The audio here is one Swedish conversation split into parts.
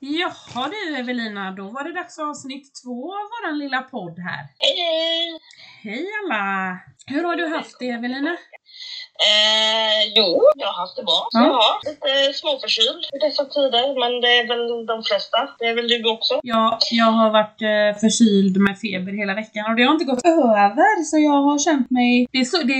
Jaha du Evelina, då var det dags för avsnitt två av våran lilla podd här. Hej! Hej alla! Hur har du haft det Evelina? Eh, jo, jag har haft det bra. Ja. Ja. Lite småförkyld i dessa tider, men det är väl de flesta. Det är väl du också? Ja, jag har varit eh, förkyld med feber hela veckan och det har inte gått över så jag har känt mig... Det, så, det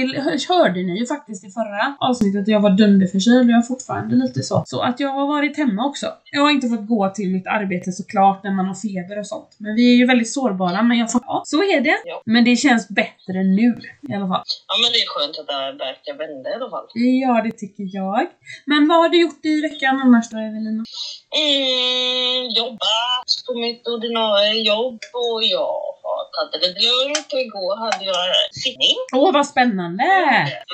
hörde ni ju faktiskt i förra avsnittet, jag var dunderförkyld och jag är fortfarande lite så. Så att jag har varit hemma också. Jag har inte fått gå till mitt arbete såklart när man har feber och sånt. Men vi är ju väldigt sårbara, men jag får... Ja, så är det. Ja. Men det känns bättre nu i alla fall. Ja, men det är skönt att det verkar vända i alla fall. Ja, det tycker jag. Men vad har du gjort i veckan annars då, Evelina? Mm, jobbat på mitt ordinarie jobb och jag har tagit det lite lugnt och igår hade jag sittning. Åh, vad spännande!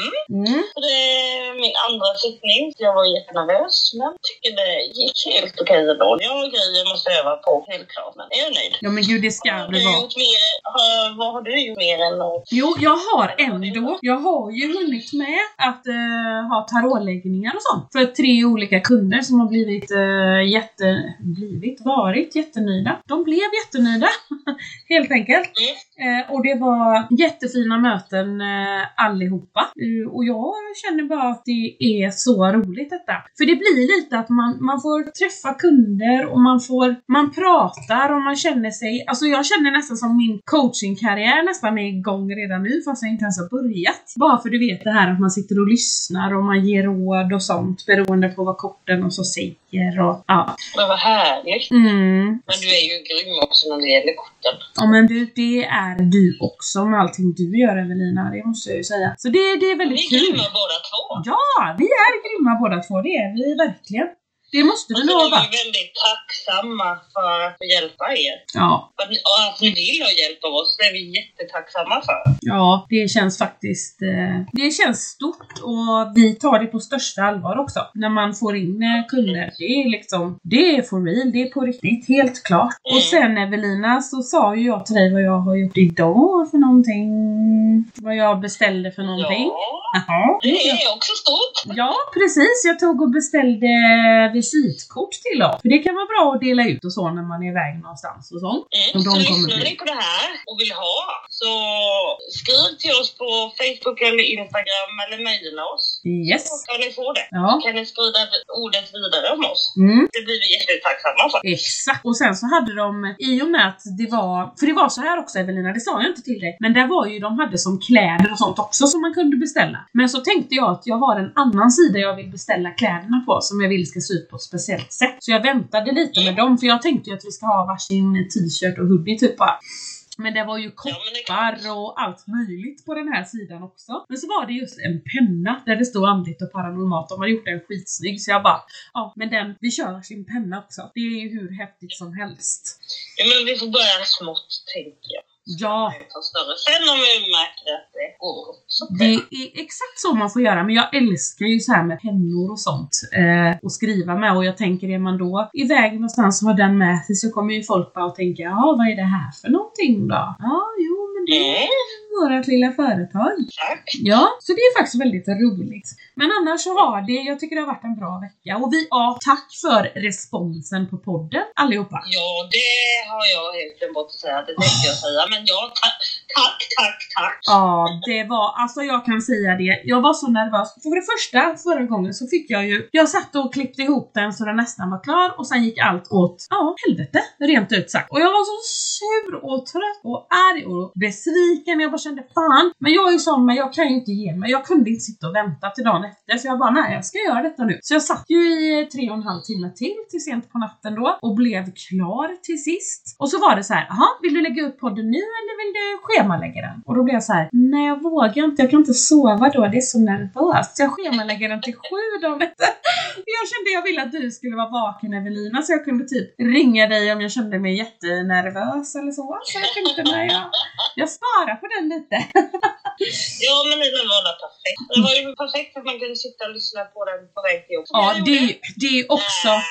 Mm. Mm. Det är min andra sittning. Jag var jättenervös, men tycker det gick helt okej ändå. Jag har grejer jag måste öva på, helt klart. Men jag är nöjd. Ja, men gud, det ska Har det du vara. gjort mer, har, vad har du gjort mer än att... Jo, jag har ändå. Jag har ju hunnit med att eh, ha tarotläggningar och sånt. För tre olika kunder som har blivit uh, jätte... blivit? Varit jättenöjda. De blev jättenöjda, helt enkelt. Eh, Eh, och det var jättefina möten eh, allihopa. Eh, och jag känner bara att det är så roligt detta. För det blir lite att man, man får träffa kunder och man får, man pratar och man känner sig, alltså jag känner nästan som min coachingkarriär nästan är igång redan nu fast jag inte ens har börjat. Bara för du vet det här att man sitter och lyssnar och man ger råd och sånt beroende på vad korten och så säger och ja. Men vad härligt. Mm. Men du är ju grym också när det gäller korten. Ja men du, det är du också med allting du gör Evelina, det måste jag ju säga. Så det, det är Vi väldigt är kul. grymma båda två. Ja, vi är grymma båda två, det är vi verkligen. Det måste Och vi så nog ha är vi varit. väldigt tacksamma för att få hjälpa er. Ja, Att ni, och att ni vill ha hjälp av oss, det är vi jättetacksamma för. ja, det känns faktiskt... Eh, det känns stort och vi tar det på största allvar också. När man får in eh, kunder. Det är liksom, det är for real, det är på riktigt, helt klart. Och Mm. sen Evelina så sa ju jag till dig vad jag har gjort idag för någonting. Vad jag beställde för någonting. Ja, Jaha. det är också stort. Ja, precis. Jag tog och beställde visitkort till oss. För det kan vara bra att dela ut och så när man är iväg någonstans och sånt. Mm. Och de Så lyssnar ni på det här och vill ha, så skriv till oss på Facebook eller Instagram eller mejla oss. Yes. Kan ni få det. Ja. Kan ni sprida ordet vidare om oss. Mm. Det blir vi jättetacksamma för. Exakt. Och sen så hade de, i och med att det var, för det var så här också Evelina, det sa jag inte till dig, men där var ju, de hade som kläder och sånt också som man kunde beställa. Men så tänkte jag att jag har en annan sida jag vill beställa kläderna på som jag vill ska se ut på ett speciellt sätt. Så jag väntade lite med dem, för jag tänkte ju att vi ska ha varsin t-shirt och hoodie typ bara. Men det var ju koppar och allt möjligt på den här sidan också. Men så var det just en penna där det stod andligt och paranormalt. De hade gjort den skitsnygg så jag bara, ja men den, vi kör sin penna också. Det är ju hur häftigt som helst. Ja, men vi får börja smått, tänker jag. Ja. Sen om vi märker att det går så det är exakt så man får göra. Men jag älskar ju så här med pennor och sånt. Eh, och skriva med. Och jag tänker, är man då iväg någonstans och har den med sig så kommer ju folk bara att tänka, ja vad är det här för någonting då? Ja, jo det är vårt lilla företag. tack. Ja, så det är faktiskt väldigt roligt. Men annars så har det, jag tycker det har varit en bra vecka. Och vi, ja, tack för responsen på podden allihopa. Ja, det har jag helt glömt bort att säga. Det tänkte jag säga. Men ja, tack, tack, tack, tack. Ja, det var, alltså jag kan säga det, jag var så nervös. För det första, förra gången så fick jag ju, jag satt och klippte ihop den så den nästan var klar och sen gick allt åt, ja, helvete, rent ut sagt. Och jag var så sur och trött och arg och besviken. Jag bara kände fan, men jag är ju sån, men jag kan ju inte ge mig. Jag kunde inte sitta och vänta till dagen efter, så jag bara nej, jag ska göra detta nu. Så jag satt ju i tre och en halv timme till, till sent på natten då, och blev klar till sist. Och så var det så här, jaha, vill du lägga upp podden nu eller vill du schemalägga den. Och då blev jag så här, nej jag vågar inte, jag kan inte sova då, det är så nervöst. Så jag schemalägger den till sju dagar efter. Jag kände jag ville att du skulle vara vaken Evelina, så jag kunde typ ringa dig om jag kände mig jättenervös eller så. Så jag tänkte, nej jag, jag sparar på den lite. Ja, men den var väl perfekt. Det var ju perfekt att man kunde sitta och lyssna på den på väg till jobbet. Ja, det det är också...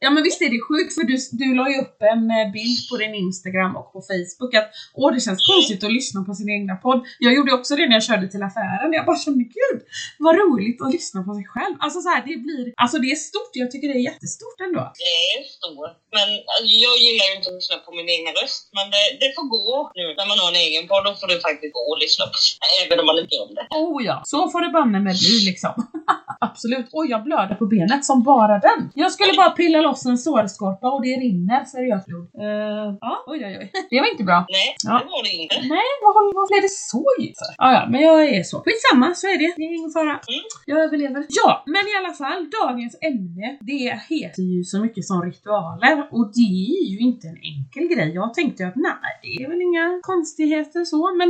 Ja men visst är det sjukt för du, du la ju upp en bild på din Instagram och på Facebook att åh det känns konstigt att lyssna på sin egna podd. Jag gjorde också det när jag körde till affären. Jag bara kände gud vad roligt att lyssna på sig själv. Alltså så här, det blir... Alltså det är stort, jag tycker det är jättestort ändå. Det är stor. Men alltså, jag gillar ju inte att lyssna på min egen röst. Men det, det får gå nu när man har en egen podd. Då får du faktiskt gå och lyssna på sig. Även om man inte gör det. Oh ja, så får det banne med bli liksom. Absolut. Oj, jag blöder på benet som bara den. Jag skulle bara pilla loss en sårskorpa och det rinner seriöst. Eh, ja, oj oj oj. Det var inte bra. Nej, Ja. det var det inte. Nej, vad håller vad är det så djupt för? Ah, ja, men jag är så. Skitsamma, så är det. Det är ingen fara. Mm. Jag överlever. Ja, men i alla fall, dagens ämne, det heter ju så mycket som ritualer och det är ju inte en enkel grej. Jag tänkte ju att nej, det är väl inga konstigheter så, men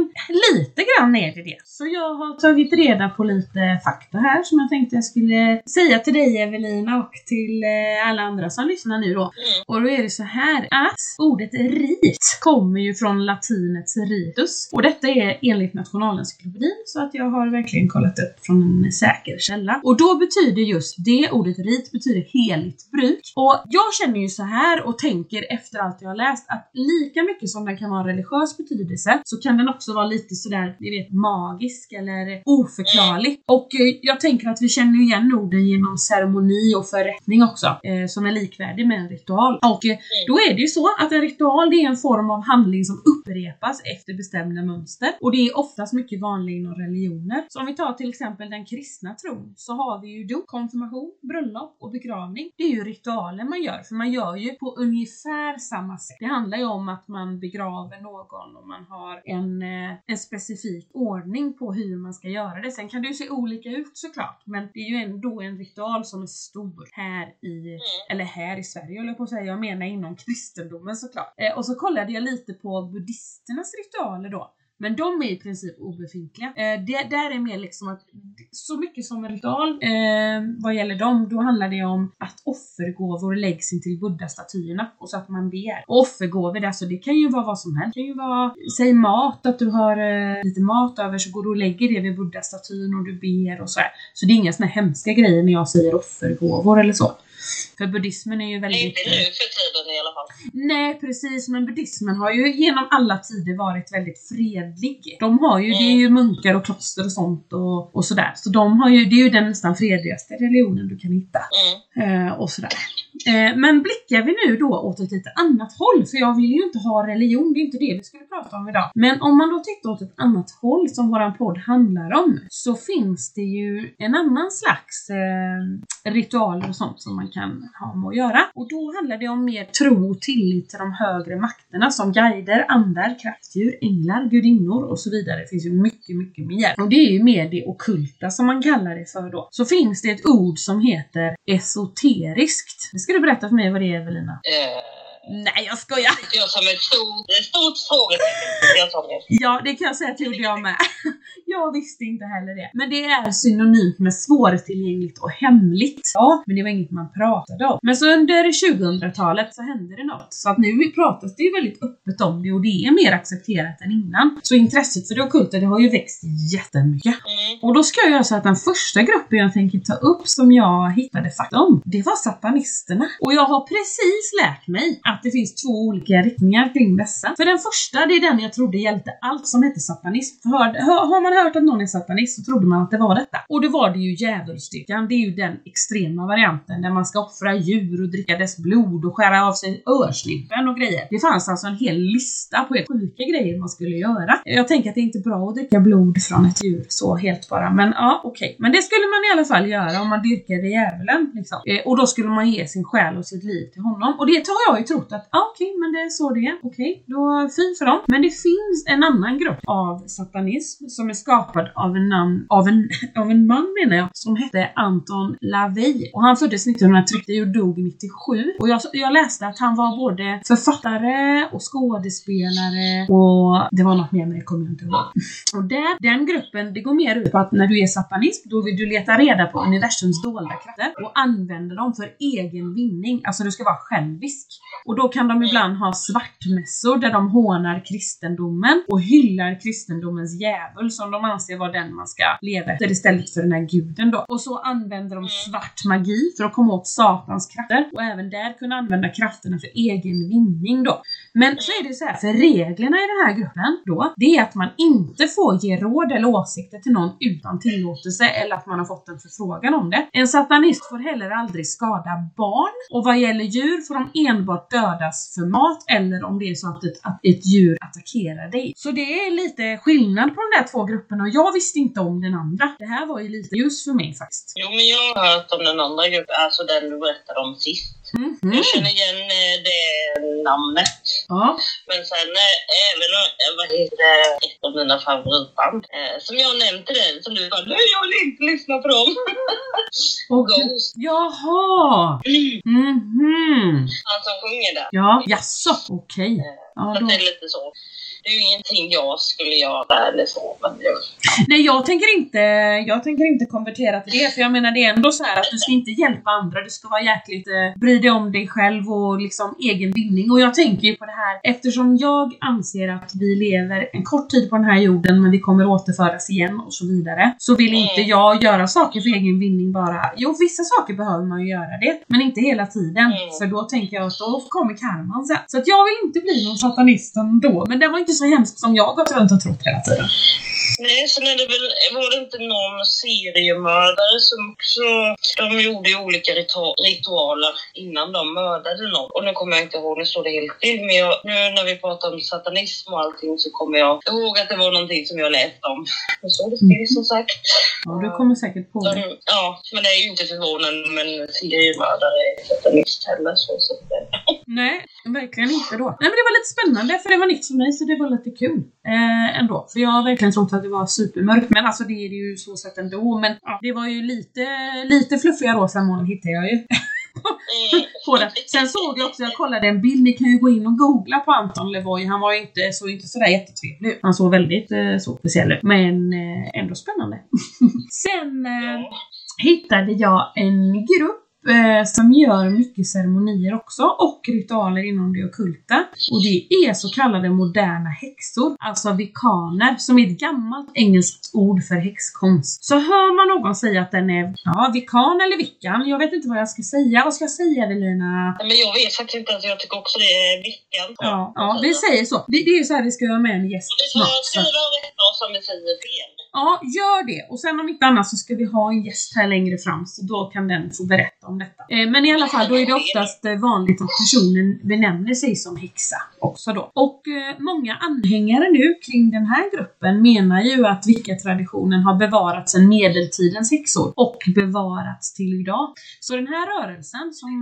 lite grann är det det. Så jag har tagit reda på lite fakta här som jag tänkte jag skulle säga till dig Evelina och till eh, alla andra som lyssnar nu då. Mm. Och då är det så här att ordet rit kommer ju från latinets ritus. Och detta är enligt Nationalencyklopedin så att jag har verkligen kollat upp från en säker källa. Och då betyder just det, ordet rit betyder heligt bruk. Och jag känner ju så här och tänker efter allt jag har läst att lika mycket som den kan ha en religiös betydelse så kan den också vara lite sådär, ni vet, magisk eller oförklarlig. Och eh, jag tänker att vi känner ju igen orden genom ceremoni och förrättning också, eh, som är likvärdig med en ritual. Och eh, då är det ju så att en ritual det är en form av handling som upprepas efter bestämda mönster. Och det är oftast mycket vanligt inom religioner. Så om vi tar till exempel den kristna tron så har vi ju dop, konfirmation, bröllop och begravning. Det är ju ritualer man gör, för man gör ju på ungefär samma sätt. Det handlar ju om att man begraver någon och man har en, eh, en specifik ordning på hur man ska göra det. Sen kan det ju se olika ut såklart, men det är ju ändå en ritual som är stor här i eller här i Sverige håller jag på att säga, jag menar inom kristendomen såklart. Eh, och så kollade jag lite på buddhisternas ritualer då. Men de är i princip obefintliga. Eh, det där är mer liksom att så mycket som en ritual eh, vad gäller dem, då handlar det om att offergåvor läggs in till buddha-statyerna och så att man ber. Och offergåvor, alltså det kan ju vara vad som helst. Det kan ju vara, säg mat, att du har eh, lite mat över så går du och lägger det vid buddha-statyn och du ber och så här. Så det är inga såna hemska grejer när jag säger offergåvor eller så. För buddhismen är ju Det är väldigt... inte nu för tiden alla fall. Nej precis, men buddhismen har ju genom alla tider varit väldigt fredlig. De har ju, det är ju munkar och kloster och sånt och, och sådär. Så de har ju, det är ju den nästan fredligaste religionen du kan hitta. Mm. Eh, och sådär. Eh, men blickar vi nu då åt ett lite annat håll, för jag vill ju inte ha religion, det är inte det vi skulle prata om idag. Men om man då tittar åt ett annat håll som våran podd handlar om, så finns det ju en annan slags eh, ritualer och sånt som man kan ha med att göra. Och då handlar det om mer tro och tillit till de högre makterna som guider, andar, kraftdjur, änglar, gudinnor och så vidare. Det finns ju mycket, mycket mer. Och det är ju mer det okulta som man kallar det för då. Så finns det ett ord som heter esoteriskt. Ska du berätta för mig vad det är Evelina. Eh, Nej, jag skojar! är som ett stort, stort frågetecken. Jag. Ja, det kan jag säga att gjorde jag med. Jag visste inte heller det. Men det är synonymt med svårtillgängligt och hemligt. Ja, men det var inget man pratade om. Men så under 2000-talet så hände det något. Så att nu pratas det ju väldigt öppet om det och det är mer accepterat än innan. Så intresset för det ockulta det har ju växt jättemycket. Mm. Och då ska jag göra så att den första gruppen jag tänker ta upp som jag hittade fakta om, det var satanisterna. Och jag har precis lärt mig att det finns två olika riktningar kring dessa. För den första, det är den jag trodde hjälpte allt som heter satanism. Hör, hör, har man hört att någon är satanist så trodde man att det var detta. Och det var det ju djävulsdyrkan. Det är ju den extrema varianten där man ska offra djur och dricka dess blod och skära av sig örsnibben och grejer. Det fanns alltså en hel lista på helt sjuka grejer man skulle göra. Jag tänker att det är inte bra att dricka blod från ett djur så helt bara, men ja okej. Men det skulle man i alla fall göra om man dyrkade djävulen. Liksom. Eh, och då skulle man ge sin själ och sitt liv till honom. Och det har jag ju trott trott att ah, okej, men det är så det är. Okej, då fy för dem. Men det finns en annan grupp av satanism som är skapad av en, namn, av en, av en man menar jag, som hette Anton LaVey. Och han föddes 1930 och dog 97. Och jag, jag läste att han var både författare och skådespelare och det var något mer men det kommer jag inte ihåg. Och där, den gruppen, det går mer ut på att när du är satanist, då vill du leta reda på universums dolda krafter och använda dem för egen vinning. Alltså du ska vara självisk. Och då kan de ibland ha svartmässor där de hånar kristendomen och hyllar kristendomens djävul som de anser vara den man ska leva efter istället för den här guden då. Och så använder de svart magi för att komma åt satans krafter och även där kunna använda krafterna för egen vinning då. Men så är det så här, för reglerna i den här gruppen då, det är att man inte får ge råd eller åsikter till någon utan tillåtelse eller att man har fått en förfrågan om det. En satanist får heller aldrig skada barn och vad gäller djur får de enbart dödas för mat eller om det är så att ett, att ett djur attackerar dig. Så det är lite skillnad på de där två grupperna och jag visste inte om den andra. Det här var ju lite just för mig faktiskt. Jo, men jag har hört om den andra gruppen, alltså den du berättade om sist. Mhm. Jag känner igen eh, det namnet. Ja. Men sen eh, även eh, vad heter ett av mina favoritband som jag nämnde den som du bara nej jag vill inte lyssna på dem. Och, Ghost. jaha! Mhm. Han som sjunger där. Ja, jaså, okej. Ja, Så att då. det är lite så. Det är ju ingenting jag skulle göra eller så. Men jag, Nej, jag tänker inte, jag tänker inte konvertera till det, för jag menar det är ändå så här att du ska inte hjälpa andra, du ska vara jäkligt, eh, bry dig om dig själv och liksom egen vinning. Och jag tänker ju på det här, eftersom jag anser att vi lever en kort tid på den här jorden, men vi kommer återföras igen och så vidare, så vill inte jag göra saker för egen vinning bara. Jo, vissa saker behöver man ju göra det, men inte hela tiden, Mm. för då tänker jag att då kommer karman sen. Så att jag vill inte bli någon satanist ändå, men den var inte så hemsk som jag har gått runt och trott hela tiden. nej, sen är det väl, var det inte någon seriemördare som också, de gjorde ju olika ritualer innan de mördade någon. Och nu kommer jag inte ihåg, nu står det helt still, men jag, nu när vi pratar om satanism och allting så kommer jag ihåg att det var någonting som jag läste om. Nu står det still som sagt. Ja, du kommer säkert på det. De, ja, men det är ju inte förvånande med en seriemördare är satanist heller. Så, så det, Nej, verkligen inte då. Nej men det var lite spännande för det var nytt för mig så det var lite kul. Eh, ändå. För jag har verkligen trott att det var supermörkt. Men alltså det är det ju så sett ändå. Men ja, det var ju lite, lite fluffiga rosa moln hittade jag ju. mm. på det. Sen såg jag också, jag kollade en bild, ni kan ju gå in och googla på Anton Levoy. Han var ju inte, såg inte sådär jättetrevlig ut. Han såg väldigt eh, så speciell ut. Men eh, ändå spännande. Sen eh, hittade jag en grupp eh, som gör mycket ceremonier också och ritualer inom det ockulta. Och det är så kallade moderna häxor, alltså vikaner, som är ett gammalt engelskt ord för häxkonst. Så hör man någon säga att den är, ja, vikan eller vickan, jag vet inte vad jag ska säga. Vad ska jag säga Evelina? Men jag vet faktiskt inte, jag tycker också det är vickan. Ja, ja, vi säger så. Det, det är så här vi ska göra med en gäst Och ni får snart. Skriva rätt då som vi säger fel. Ja, gör det. Och sen om inte annat så ska vi ha en gäst här längre fram, så då kan den få berätta om detta. Eh, men i alla fall, då är det oftast eh, vanligt att personen benämner sig som häxa också då. Och eh, många anhängare nu kring den här gruppen menar ju att Wicca-traditionen har bevarats sedan medeltidens häxor och bevarats till idag. Så den här rörelsen som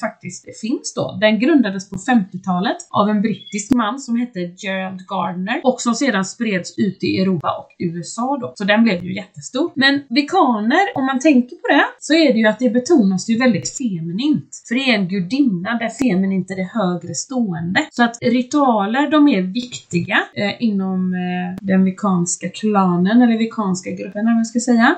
faktiskt finns då, den grundades på 50-talet av en brittisk man som hette Gerald Gardner och som sedan spreds ut i Europa och USA då. Så den blev ju jättestor. Men vikaner, om man tänker på det, så är det ju att det betonas ju väldigt feminint. För det är en gudinna där feminint är det högre stående. Så att ritualer, de är viktiga eh, inom eh, den vikanska klanen, eller vikanska gruppen, eller vad man ska säga.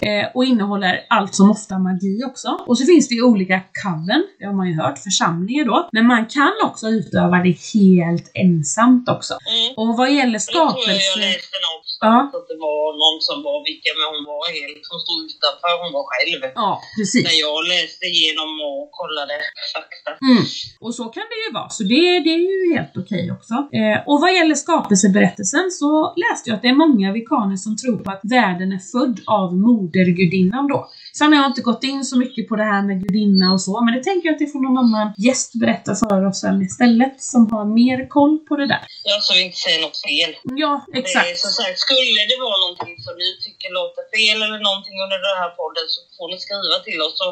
Eh, och innehåller allt som ofta magi också. Och så finns det ju olika coven, det har man ju hört, församlingar då. Men man kan också utöva det helt ensamt också. Mm. Och vad gäller tror jag skapelse... läste någonstans Ja. att det var någon som var vilken men hon var helt, hon stod utanför, hon var själv. Ja, precis. När jag läste igenom och kollade fakta. Mm. Och så kan det ju vara, så det, det är ju helt okej också. Eh, och vad gäller skapelseberättelsen så läste jag att det är många vikaner som tror på att världen är född av modergudinnan då. Sen har jag inte gått in så mycket på det här med gudinna och så, men det tänker jag att det får någon annan gäst berätta för oss sen istället, som har mer koll på det där. Ja, så vi inte säger något fel. Ja, Det exakt. som sagt, skulle det vara någonting som ni tycker låter fel eller någonting under den här podden så får ni skriva till oss så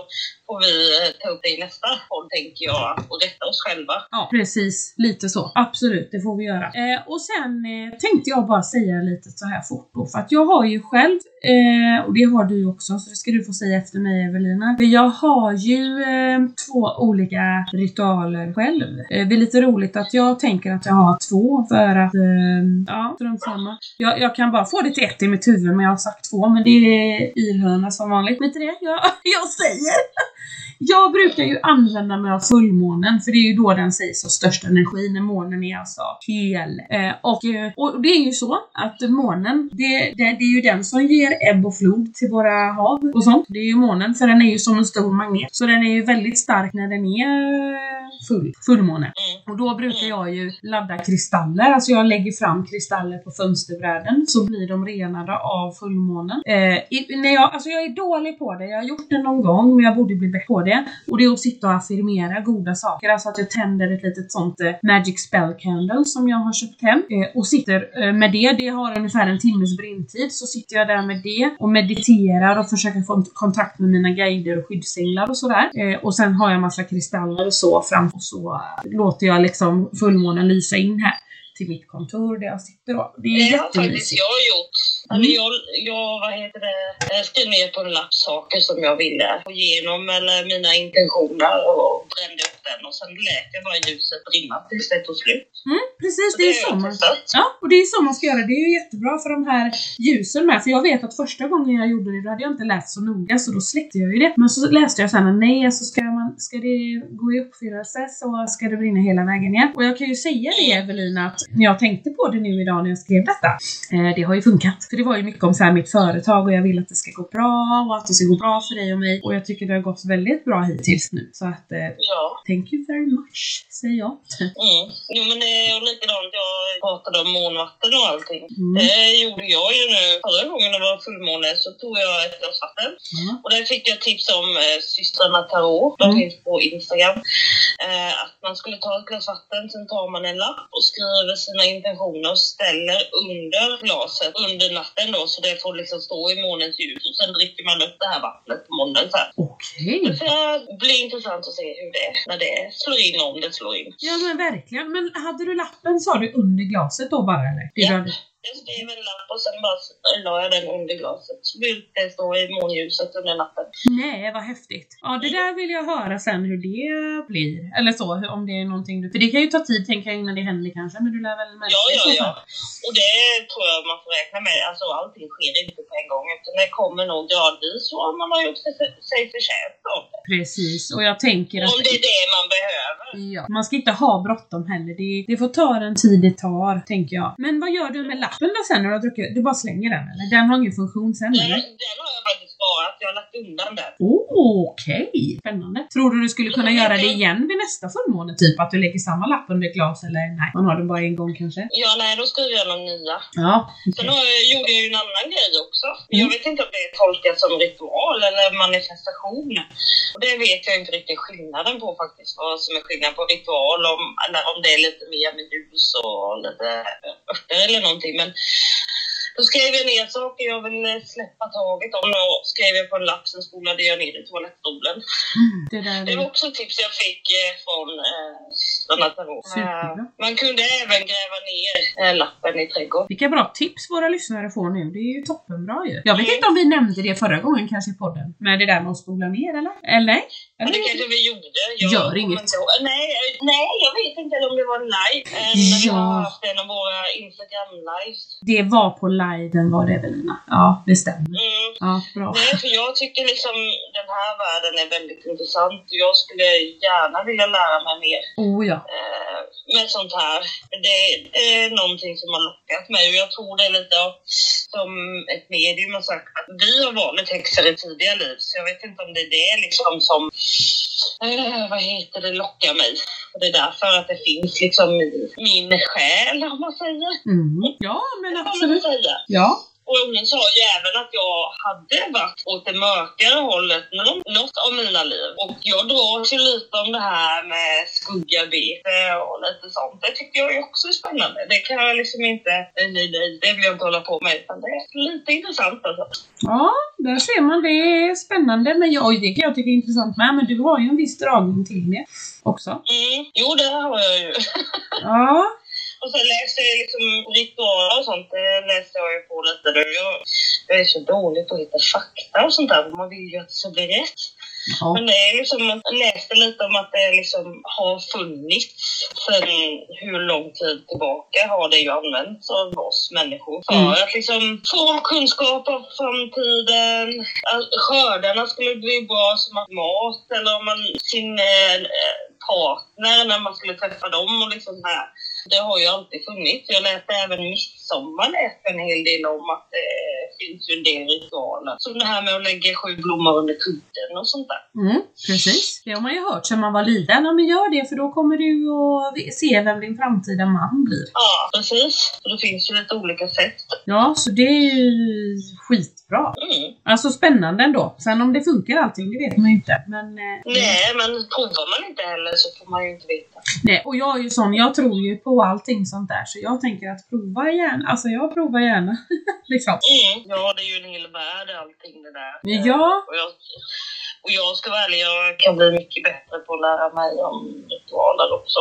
får vi eh, ta upp det i nästa podd tänker jag och rätta oss själva. Ja, precis. Lite så. Absolut, det får vi göra. Eh, och sen eh, tänkte jag bara säga lite så här fort då, för att jag har ju själv, eh, och det har du också, så det ska du få säga efter mig Evelina. För jag har ju eh, två olika ritualer själv. Eh, det är lite roligt att jag tänker att jag har två för att, eh, ja, strunt samma. Jag, jag kan bara få det till ett i mitt huvud, men jag har sagt två, men det är irhörna som vanligt. Vet du det? Jag, jag säger! Jag brukar ju använda mig av fullmånen för det är ju då den sägs ha störst energi när månen är alltså hel. Eh, och, eh, och det är ju så att månen, det, det, det är ju den som ger ebb och flod till våra hav och sånt. Det är ju månen för den är ju som en stor magnet. Så den är ju väldigt stark när den är full, fullmåne. Mm. Och då brukar jag ju ladda kristaller, alltså jag lägger fram kristaller på fönsterbräden så blir de renade av fullmånen. Eh, i, när jag, alltså jag är dålig på det, jag har gjort det någon gång men jag borde bli bättre på det. Och det är att sitta och affirmera goda saker, alltså att jag tänder ett litet sånt eh, magic spell candle som jag har köpt hem eh, och sitter eh, med det. Det har ungefär en timmes brintid, så sitter jag där med det och mediterar och försöker få kontakt med mina guider och skyddsänglar och sådär. Eh, och sen har jag massa kristaller och så fram och så eh, låter jag liksom fullmånen lysa in här till mitt kontor där jag sitter då. Det är Det har faktiskt jättemysigt. jag gjort. Mm. Jag, jag, vad heter det, skrev ner på en lapp saker som jag ville få igenom eller mina intentioner och brände upp den och sen lät jag bara ljuset brinna tills det tog slut. Mm, precis, Så det är har så man. Ja, och det är så man ska göra. Det är ju jättebra för de här ljusen med. För jag vet att första gången jag gjorde det, då hade jag inte läst så noga, så då släckte jag ju det. Men så läste jag sen nej, alltså ska, ska det gå i uppfyllelse så ska det brinna hela vägen igen. Och jag kan ju säga det Evelina, att när jag tänkte på det nu idag när jag skrev detta, eh, det har ju funkat. För det var ju mycket om så här mitt företag och jag vill att det ska gå bra och att det ska gå bra för dig och mig. Och jag tycker det har gått väldigt bra hittills nu. Så att, eh, Ja. thank you very much, säger jag. Mm. Jo men det är likadant, jag pratade om månvatten och allting. Mm. Det gjorde jag ju nu. Förra gången det var fullmåne så tog jag ett glas vatten. Ja. Och där fick jag tips om eh, systrarna Tarot. De Mm. Finns på Instagram. Eh, att man skulle ta ett glas vatten, sen tar man en lapp och skriver sina intentioner och ställer under glaset under natten då. Så det får liksom stå i månens ljus. Och sen dricker man upp det här vattnet på så här. Okej. Det ska bli intressant att se hur det är när det slår in, om det slår in. Ja men verkligen. Men hade du lappen sa du under glaset då bara eller? Det Ja. Jag skrev en lapp och sen bara la jag den under glaset. Så vill det stå i månljuset under natten. Nej, vad häftigt. Ja, det där vill jag höra sen hur det blir. Eller så, om det är någonting du... För det kan ju ta tid tänker jag innan det händer kanske, men du lär väl märka Ja, ja, ja. Och det tror jag man får räkna med. Alltså allting sker inte på en gång. Utan det kommer nog gradvis och man har gjort sig- sig förtjänt av det. Precis, och jag tänker att... om det är det man behöver. Ja, man ska inte ha bråttom heller. Det, det får ta den tid det tar, tänker jag. Men vad gör du med lappen då sen när du har druckit? Du bara slänger den eller? Den har ingen funktion sen Den, eller? den har jag faktiskt sparat. Jag har lagt undan den. Oh, Okej, spännande. Tror du du skulle kunna göra det igen vid nästa fullmåne? Typ att du lägger samma lapp under ett glas eller nej, man har den bara en gång kanske? Ja, nej, då skriver jag någon nya. Ja, Sen har jag, gjorde jag ju en annan grej också. Mm. Jag vet inte om det tolkas som ritual eller manifestation. Och det vet jag inte riktigt skillnaden på faktiskt. Vad som är skillnad på ritual om, eller om det är lite mer med ljus och lite örter eller någonting. Men då skrev jag ner saker jag ville släppa taget om och skrev jag på en lapp, sen spolade jag ner i toalettstolen. det där Det är... var också ett tips jag fick eh, från eh. Superbra. Eh, Man kunde även gräva ner eh, lappen i trädgården. Vilka bra tips våra lyssnare får nu. Det är ju toppenbra ju. Jag vet inte om vi nämnde det förra gången kanske i podden. Med det där med att spola ner eller? Eller Ja, det kanske vi gjorde. Jag Gör inget. Nej, nej, jag vet inte om det var live. Eh, vi Ja. har haft en av våra Instagram-lives. Det var på liven var det Evelina. Ja, det stämmer. Mm. Ja, bra. Nej, för jag tycker liksom den här världen är väldigt intressant. Jag skulle gärna vilja lära mig mer Oh ja. eh, med sånt här. Det, det är någonting som har lockat mig och jag tror det är lite av- som ett medium har sagt att vi har varit häxor i tidiga liv så jag vet inte om det är det liksom som eh, vad heter det, lockar mig. Och det är därför att det finns liksom min själ om man säger. Mm. Ja, men absolut. säga. Ja, Och hon sa ju även att jag hade varit åt det mörkare hållet något, av mina liv. Och jag dras ju lite om det här med skuggarbete och lite sånt. Det tycker jag också är spännande. Det kan jag liksom inte, nej, nej, nej, det vill jag inte hålla på med. Utan det är lite intressant alltså. Ja, där ser man. Det är spännande. Men jag, det kan jag tycka är intressant med. Men du har ju en viss dragning till det också. Mm. Jo, det har jag ju. Ja. Och sen läste jag liksom ritualer och sånt. Det läste jag ju på lite. nu. Jag, är så dålig på att hitta fakta och sånt där. Man vill ju att det ska bli rätt. ja. Men det är liksom, jag läste lite om att det liksom har funnits sen hur lång tid tillbaka har det ju använts av oss människor för Mm. att liksom få kunskap om framtiden. Skördarna skulle bli bra som mat eller om man sin eh, partner när man skulle träffa dem och liksom så här. Det har ju alltid funnits. Jag läste även midsommar läste en hel del om att det finns ju en del ritualer. Som det här med att lägga sju blommor under kudden och sånt där. Mm, precis. Det har man ju hört sedan man var liten. Ja, men gör det för då kommer du att se vem din framtida man blir. Ja, precis. Och det finns ju lite olika sätt. Ja, så det är ju skitbra. Mm. Alltså spännande ändå. Sen om det funkar allting, det vet man ju inte. Men, eh, Nej, men provar man inte heller så får man ju inte veta. nej. Och jag är ju sån, jag tror ju på allting sånt där. Så jag tänker att prova gärna. Alltså jag provar gärna. liksom. Mm. Ja, det är ju en hel värld allting det där. Ja. Och jag, och jag ska vara ärlig, jag kan bli mycket bättre på att lära mig om ritualer också.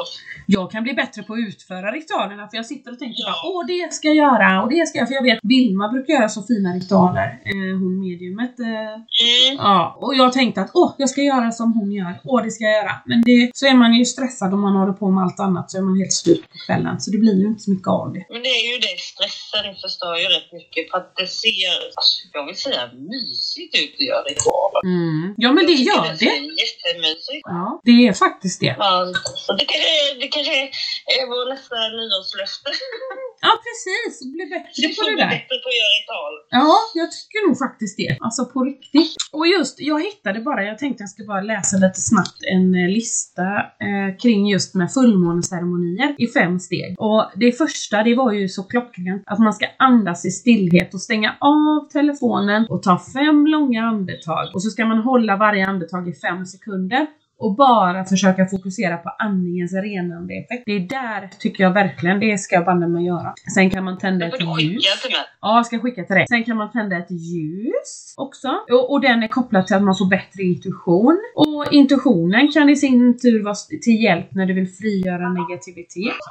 Jag kan bli bättre på att utföra ritualerna för jag sitter och tänker Ja. bara åh det ska jag göra och det ska jag för jag vet Vilma brukar göra så fina ritualer, eh, hon mediumet. Eh, Mm. ja, och jag tänkte att åh jag ska göra som hon gör, åh det ska jag göra. Men det, så är man ju stressad om man håller på med allt annat så är man helt slut på kvällen så det blir ju inte så mycket av det. Men det är ju det, stressen förstör ju rätt mycket för att det ser, alltså, jag vill säga mysigt ut att göra ritualer. Mm. Ja men det gör det. ser jättemysigt. Ja, det är faktiskt det. Ja, det kanske, det kanske är vår nästa nyårslöfte. Ja precis, bli bättre på det där. bättre på att göra ritual. Ja, jag tycker nog faktiskt det. Alltså på riktigt. Och just, jag hittade bara, jag tänkte jag ska bara läsa lite snabbt en eh, lista eh, kring just med fullmåneceremonier i fem steg. Och det första, det var ju så klockrent att man ska andas i stillhet och stänga av telefonen och ta fem långa andetag. Och så ska man hålla varje andetag i fem sekunder och bara försöka fokusera på andningens renande effekt. Det är där, tycker jag verkligen, det ska banne mig göra. Sen kan man tända ett ljus. Ja, jag ska skicka till dig. Sen kan man tända ett ljus också. Och, och den är kopplad till att man får bättre intuition. Och intuitionen kan i sin tur vara till hjälp när du vill frigöra negativitet.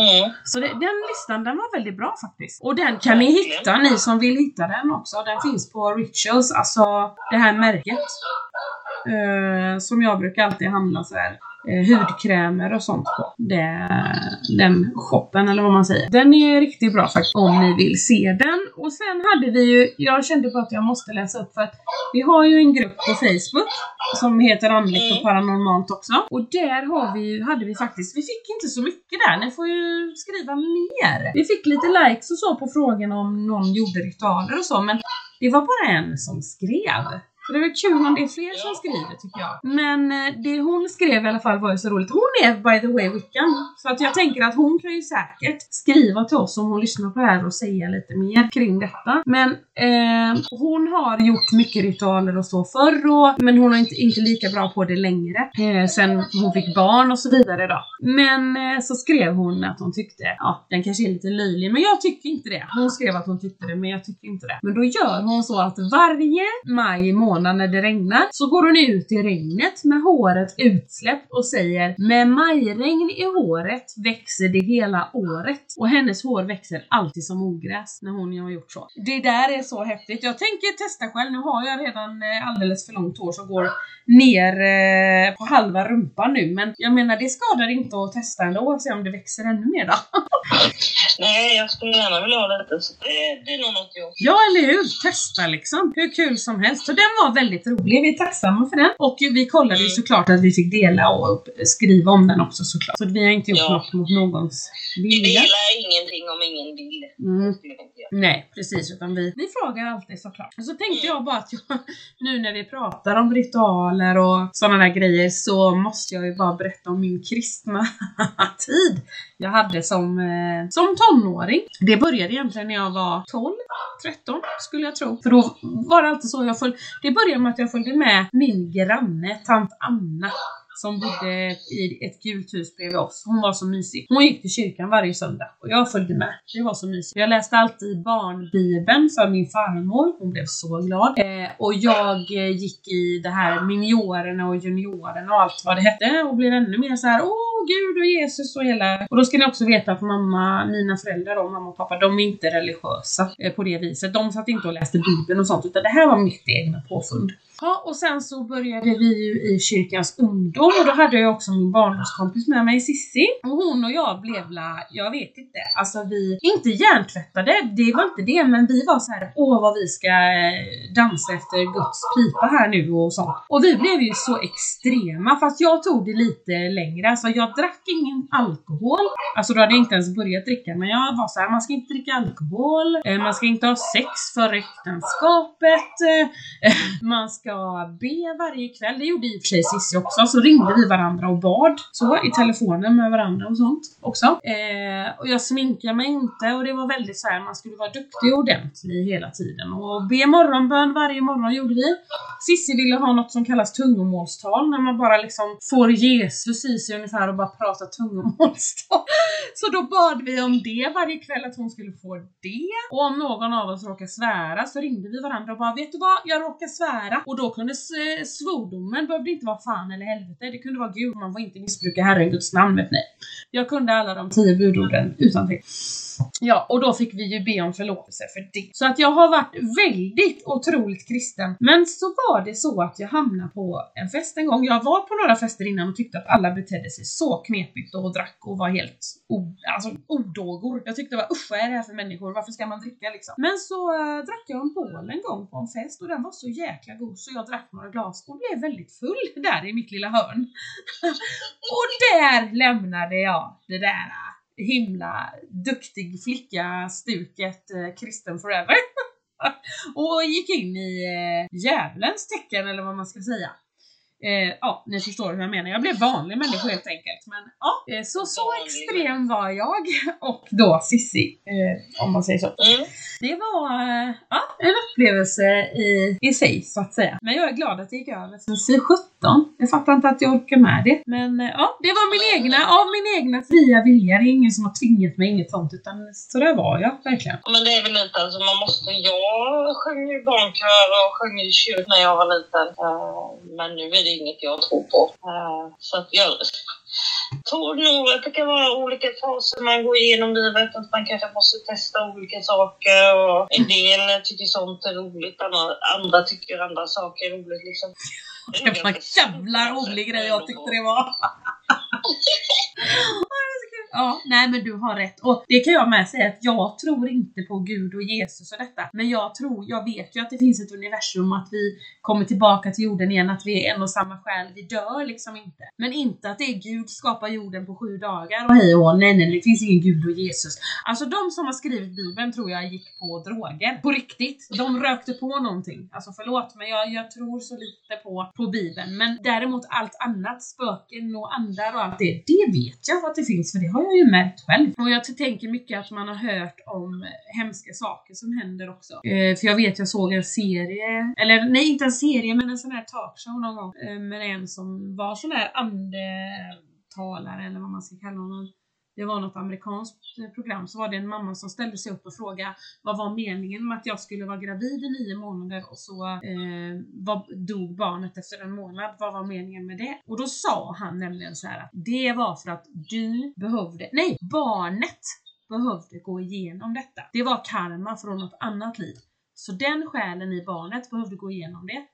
Mm. Så det, den listan, den var väldigt bra faktiskt. Och den kan ni hitta, ni som vill hitta den också. Den finns på Rituals, alltså det här märket. Eh, som jag brukar alltid handla så här eh, hudkrämer och sånt på. Det, den shoppen eller vad man säger. Den är riktigt bra faktiskt om ni vill se den. Och sen hade vi ju, jag kände på att jag måste läsa upp för att vi har ju en grupp på Facebook som heter Andligt och Paranormalt också. Och där har vi, hade vi faktiskt, vi fick inte så mycket där, ni får ju skriva mer. Vi fick lite likes och så på frågan om någon gjorde ritualer och så men det var bara en som skrev. Så det är väl kul om det är fler som skriver tycker jag. Men eh, det hon skrev i alla fall var ju så roligt. Hon är by the way wiccan. Så att jag tänker att hon kan ju säkert skriva till oss om hon lyssnar på det här och säga lite mer kring detta. Men eh, hon har gjort mycket ritualer och så förr och, men hon är inte, inte lika bra på det längre. Eh, sen hon fick barn och så vidare då. Men eh, så skrev hon att hon tyckte, ja den kanske är lite löjlig men jag tycker inte det. Hon skrev att hon tyckte det men jag tycker inte det. Men då gör hon så att varje maj månad när det regnar så går hon ut i regnet med håret utsläppt och säger med majregn i håret växer det hela året. Och hennes hår växer alltid som ogräs när hon har gjort så. Det där är så häftigt. Jag tänker testa själv. Nu har jag redan eh, alldeles för långt hår som går ner eh, på halva rumpan nu men jag menar det skadar inte att testa ändå och se om det växer ännu mer då. Nej, jag skulle gärna vilja ha. Så det, det är nog något jag... Ja, eller hur? Testa liksom. Hur kul som helst. Så den var väldigt rolig. Vi är tacksamma för den. Och vi kollade ju Mm. såklart att vi fick dela och skriva om den också såklart. Så vi har inte gjort Ja. något mot någons Vi vilja. delar ingenting om ingen vill. Mm. Det. Nej, precis. Utan vi, vi frågar alltid såklart. Och så tänkte Mm. jag bara att jag, nu när vi pratar om ritualer och sådana där grejer så måste jag ju bara berätta om min kristna tid jag hade som, eh, som tonåring. Det började egentligen när jag var 12, 13 skulle jag tro. För då var det alltid så jag följde, det började med att jag följde med min granne, tant Anna som bodde i ett gult hus bredvid oss. Hon var så mysig. Hon gick till kyrkan varje söndag och jag följde med. Det var så mysigt. Jag läste alltid barnbibeln för min farmor. Hon blev så glad. Eh, och jag eh, gick i det här miniorerna och juniorerna och allt vad det hette och blev ännu mer så här: åh Gud och Jesus och hela... Och då ska ni också veta att mamma, mina föräldrar då, mamma och pappa, de är inte religiösa eh, på det viset. De satt inte och läste bibeln och sånt utan det här var mitt egna påfund. Ja, och sen så började vi ju i kyrkans ungdom och då hade jag också min barndomskompis med mig, Sissi. Och hon och jag blev la, jag vet inte, alltså vi, inte hjärntvättade, det var inte det, men vi var så här, åh vad vi ska eh, dansa efter Guds pipa här nu och sånt. Och vi blev ju så extrema, fast jag tog det lite längre. Alltså jag drack ingen alkohol, alltså då hade jag inte ens börjat dricka, men jag var så här, man ska inte dricka alkohol, eh, man ska inte ha sex före äktenskapet, eh, man ska be varje kväll. Det gjorde i och för sig Cissi också. Så ringde vi varandra och bad så i telefonen med varandra och sånt också. Eh, och jag sminkade mig inte och det var väldigt så här, man skulle vara duktig och ordentlig hela tiden. Och be morgonbön varje morgon gjorde vi. Sissi ville ha något som kallas tungomålstal när man bara liksom får Jesus i sig ungefär och bara pratar tungomålstal. Så då bad vi om det varje kväll att hon skulle få det. Och om någon av oss råkar svära så ringde vi varandra och bara vet du vad, jag råkar svära. Och då kunde eh, svordomen behövde inte vara fan eller helvete, det kunde vara gud. Man får inte missbruka Herren Guds namn vet ni. Jag kunde alla de tio budorden utan till. Ja, och då fick vi ju be om förlåtelse för det. Så att jag har varit väldigt otroligt kristen. Men så var det så att jag hamnade på en fest en gång. Jag var på några fester innan och tyckte att alla betedde sig så knepigt och drack och var helt o- alltså, odågor. Jag tyckte bara usch vad är det här för människor? Varför ska man dricka liksom? Men så äh, drack jag en bål en gång på en fest och den var så jäkla god så jag drack några glas och blev väldigt full där i mitt lilla hörn. och där lämnade jag det där äh, himla duktig flicka-stuket eh, äh, kristen forever. och gick in i eh, djävulens tecken eller vad man ska säga. Eh, ja, ni förstår hur jag menar. Jag blev vanlig människa helt enkelt. Men ja, eh, så, så extrem var jag. Och då Sissi, eh, om man säger så. Mm. Det var eh, ja, en upplevelse i, i sig så att säga. Men jag är glad att det gick över vid 17. Jag fattar inte att jag orkar med det. Men eh, ja, det var min egna, av min egna fria vilja. Det är ingen som har tvingat mig, inget sånt. Utan så där var jag verkligen. Men det är väl lite alltså, man måste... Jag sjöng i barnkör och sjöng i kyrkan när jag var liten. Men nu är det inget jag tror på. Eh, Så att jag tror nog att det kan vara olika faser man går igenom livet. Att man kanske måste testa olika saker. Och en del tycker sånt är roligt, andra, andra tycker andra saker är roligt. Liksom. Det jävla rolig grej jag tyckte det var. Ja, nej men du har rätt. Och det kan jag med säga att jag tror inte på Gud och Jesus och detta. Men jag tror, jag vet ju att det finns ett universum att vi kommer tillbaka till jorden igen, att vi är en och samma själ, vi dör liksom inte. Men inte att det är Gud skapar jorden på sju dagar och hej och hå, nej nej det finns ingen Gud och Jesus. Alltså de som har skrivit bibeln tror jag gick på droger. På riktigt. De rökte på någonting. Alltså förlåt men jag, jag tror så lite på, på bibeln. Men däremot allt annat, spöken och andar och allt det, det vet jag att det finns för det har jag ju märkt själv. Och jag tänker mycket att man har hört om hemska saker som händer också. Eh, för jag vet jag såg en serie, eller nej inte en serie men en sån här talkshow någon gång eh, med en som var sån här andetalare eller vad man ska kalla honom. Det var något amerikanskt eh, program, så var det en mamma som ställde sig upp och frågade vad var meningen med att jag skulle vara gravid i nio månader och så eh, vad, dog barnet efter en månad. Vad var meningen med det? Och då sa han nämligen så här att det var för att du behövde, nej, barnet behövde gå igenom detta. Det var karma från något annat liv. Så den själen i barnet behövde gå igenom det.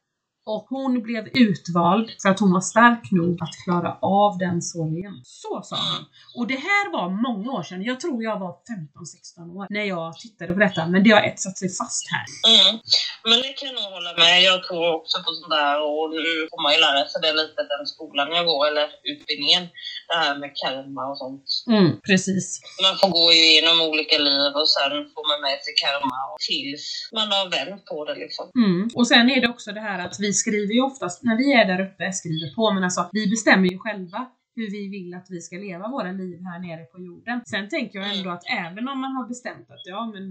Och hon blev utvald för att hon var stark nog att klara av den sorgen. Så sa han. Och det här var många år sedan. Jag tror jag var 15-16 år när jag tittade på detta. Men det har etsat sig fast här. Mm. Men det kan jag nog hålla med. Jag tror också på sånt där och nu får man ju lära sig det lite den skolan jag går, eller utbildningen. Det här med karma och sånt. Mm, precis. Man får gå igenom olika liv och sen får man med sig karma och tills man har vänt på det liksom. Mm. Och sen är det också det här att vi skriver ju oftast, när vi är där uppe, skriver på, men alltså vi bestämmer ju själva hur vi vill att vi ska leva våra liv här nere på jorden. Sen tänker jag ändå att även om man har bestämt att ja men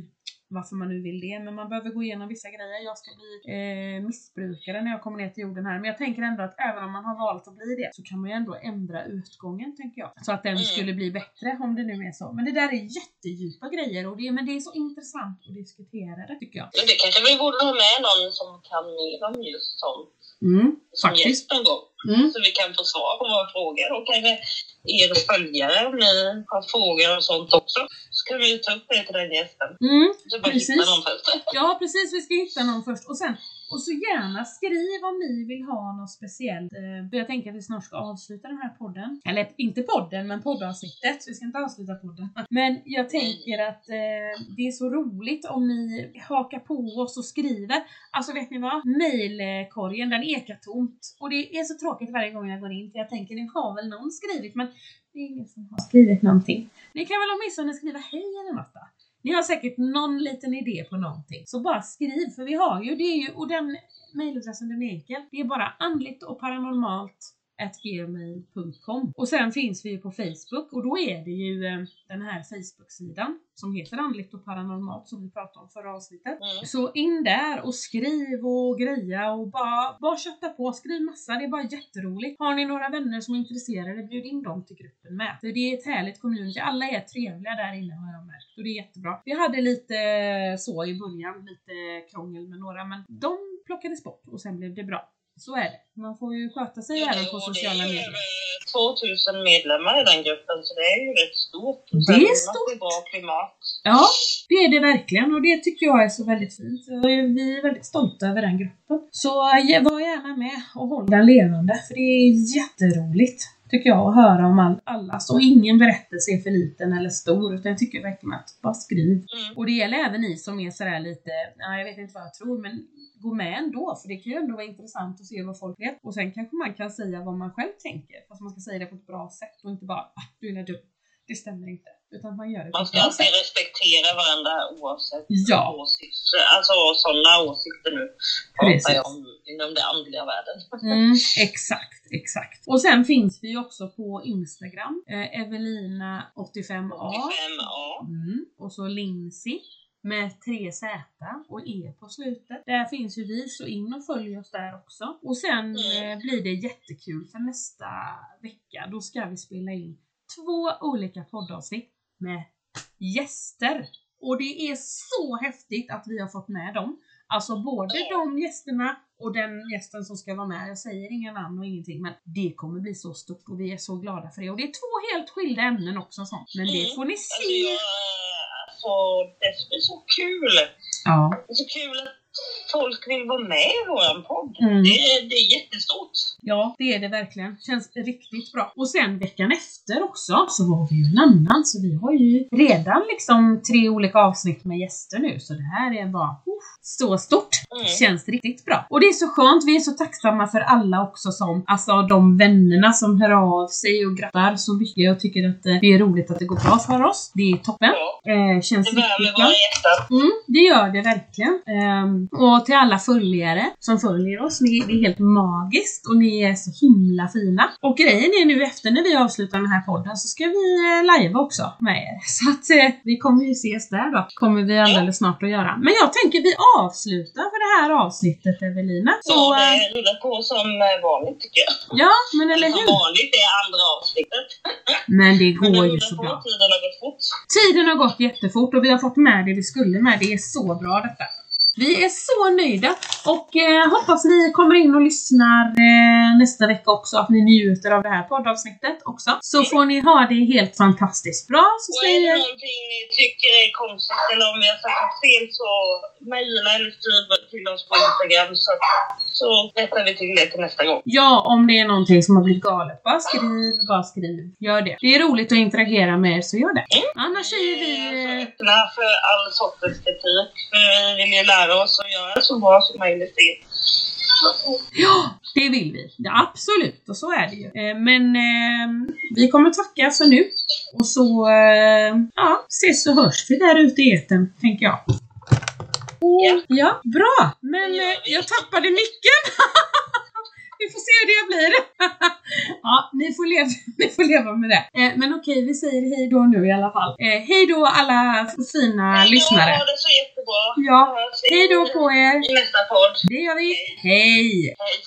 varför man nu vill det, men man behöver gå igenom vissa grejer. Jag ska bli eh, missbrukare när jag kommer ner till jorden här, men jag tänker ändå att även om man har valt att bli det så kan man ju ändå ändra utgången, tänker jag. Så att den Mm. skulle bli bättre, om det nu är så. Men det där är jättedjupa grejer, och det, men det är så intressant att diskutera det, tycker jag. Men det kanske vi borde ha med någon som kan mer om just sånt. Mm, Som faktiskt. gäst någon gång. Mm. Så vi kan få svar på våra frågor. Och kanske er följare, om ni har frågor och sånt också, så kan vi ta upp det till den gästen. Mm. Så bara Precis. hitta någon först. Ja, precis. Vi ska hitta någon först. Och sen, och så gärna skriv om ni vill ha något speciellt. Eh, för jag tänker att vi snart ska avsluta den här podden. Eller inte podden, men poddavsnittet. Vi ska inte avsluta podden. Men jag tänker att eh, det är så roligt om ni hakar på oss och skriver. Alltså vet ni vad? Mailkorgen, den ekar tomt. Och det är så tråkigt varje gång jag går in, för jag tänker, ni har väl någon skrivit, men det är ingen som har skrivit någonting. Ni kan väl åtminstone skriva hej eller något då? Ni har säkert någon liten idé på någonting. Så bara skriv, för vi har ju, det är ju, och den mejladressen den är enkel. Det är bara andligt och paranormalt gmail.com Och sen finns vi ju på Facebook och då är det ju eh, den här Facebook-sidan som heter Andligt och paranormalt som vi pratade om förra avsnittet. Mm. Så in där och skriv och greja och bara, bara kötta på, skriv massa, det är bara jätteroligt. Har ni några vänner som är intresserade, bjud in dem till gruppen med. För det är ett härligt community, alla är trevliga där inne har jag märkt och det är jättebra. Vi hade lite så i början, lite krångel med några men de plockades bort och sen blev det bra. Så är det. Man får ju sköta sig även på sociala det är ju medier. över 2000 medlemmar i den gruppen, så det är ju rätt stort. Och Det är stort. Bra klimat. Ja, det är det verkligen och det tycker jag är så väldigt fint. Vi är väldigt stolta över den gruppen. Så eh, var gärna med och håll den levande för det är jätteroligt tycker jag att höra om all, allas och ingen berättelse är för liten eller stor utan jag tycker verkligen att bara skriv. Mm. Och det gäller även ni som är sådär lite, ja, jag vet inte vad jag tror men gå med ändå för det kan ju ändå vara intressant att se vad folk vet. Och sen kanske man kan säga vad man själv tänker fast man ska säga det på ett bra sätt och inte bara ah, du är dum. Det stämmer inte. Utan man gör det Man ska alltid respektera varandra oavsett Ja. åsikter. Alltså sådana åsikter nu pratar jag om inom den andliga världen. Mm, exakt, exakt. Och sen finns vi också på Instagram, eh, Evelina85A. 85A. Mm. Och så Lindsay med 3 Z och E på slutet. Där finns ju vi, så in och följ oss där också. Och sen Mm. eh, blir det jättekul för nästa vecka. Då ska vi spela in två olika poddavsnitt med gäster. Och det är så häftigt att vi har fått med dem. Alltså både de gästerna och den gästen som ska vara med. Jag säger inga namn och ingenting men det kommer bli så stort och vi är så glada för det. Och det är två helt skilda ämnen också sånt. Men det Mm. får ni se. alltså, det blir så kul. Ja. Det är så kul att folk vill vara med i våran podd. Mm. Det, är, det är jättestort. Ja, det är det verkligen. Känns riktigt bra. Och sen veckan efter också så var vi ju en annan. Så vi har ju redan liksom tre olika avsnitt med gäster nu. Så det här är bara uff, så stort. Mm. Känns riktigt bra. Och det är så skönt. Vi är så tacksamma för alla också som, alltså de vännerna som hör av sig och grattar så mycket. Jag tycker att eh, det är roligt att det går bra för oss. Det är toppen. Ja, Eh, känns det värmer riktigt bra. våra hjärtan. Mm, det gör det verkligen. Ehm, och till alla följare som följer oss, ni, det är helt magiskt och ni är så himla fina. Och grejen är nu efter när vi avslutar den här podden så ska vi eh, live också med er. Så att eh, vi kommer ju ses där då. Kommer vi alldeles snart att göra. Men jag tänker vi avslutar för det här avsnittet Evelina. Så, eh, det rullar på som eh, vanligt tycker jag. ja, men eller Som hur? vanligt det är andra avsnittet. Men det Men det går ju så bra. tiden har gått fort. Tiden har gått jättefort och vi har fått med det vi skulle med. Det är så bra detta. Vi är så nöjda och eh, hoppas ni kommer in och lyssnar eh, nästa vecka också, att ni njuter av det här poddavsnittet också. Så får ni ha det helt fantastiskt bra. Så Och är det någonting ni tycker är konstigt eller om vi har sagt något fel så mejla eller skriv till oss på Instagram så, så rättar vi till det till nästa gång. Ja, om det är någonting som har blivit galet, bara skriv, bara skriv. Gör det. Det är roligt att interagera med er, så gör det. Annars säger vi... är eh, öppna för all sortens kritik. För vi vill ju lära oss att göra så bra som möjligt. Ja, det vill vi. Ja, absolut, och så är det ju. Eh, Men eh, vi kommer tacka för nu. Och så eh, ja, ses och hörs vi där ute i etern, tänker jag. Ja. Ja, bra! Men Det eh, jag tappade micken. vi får se hur det blir. ja, ni får, leva, ni får leva med det. Eh, men okej, vi säger hej då nu i alla fall. Eh, hej då alla fina Hej då, lyssnare. Ha det så jättebra. Ja, hej då på er. I nästa podd. Det gör vi. Hej! Hej.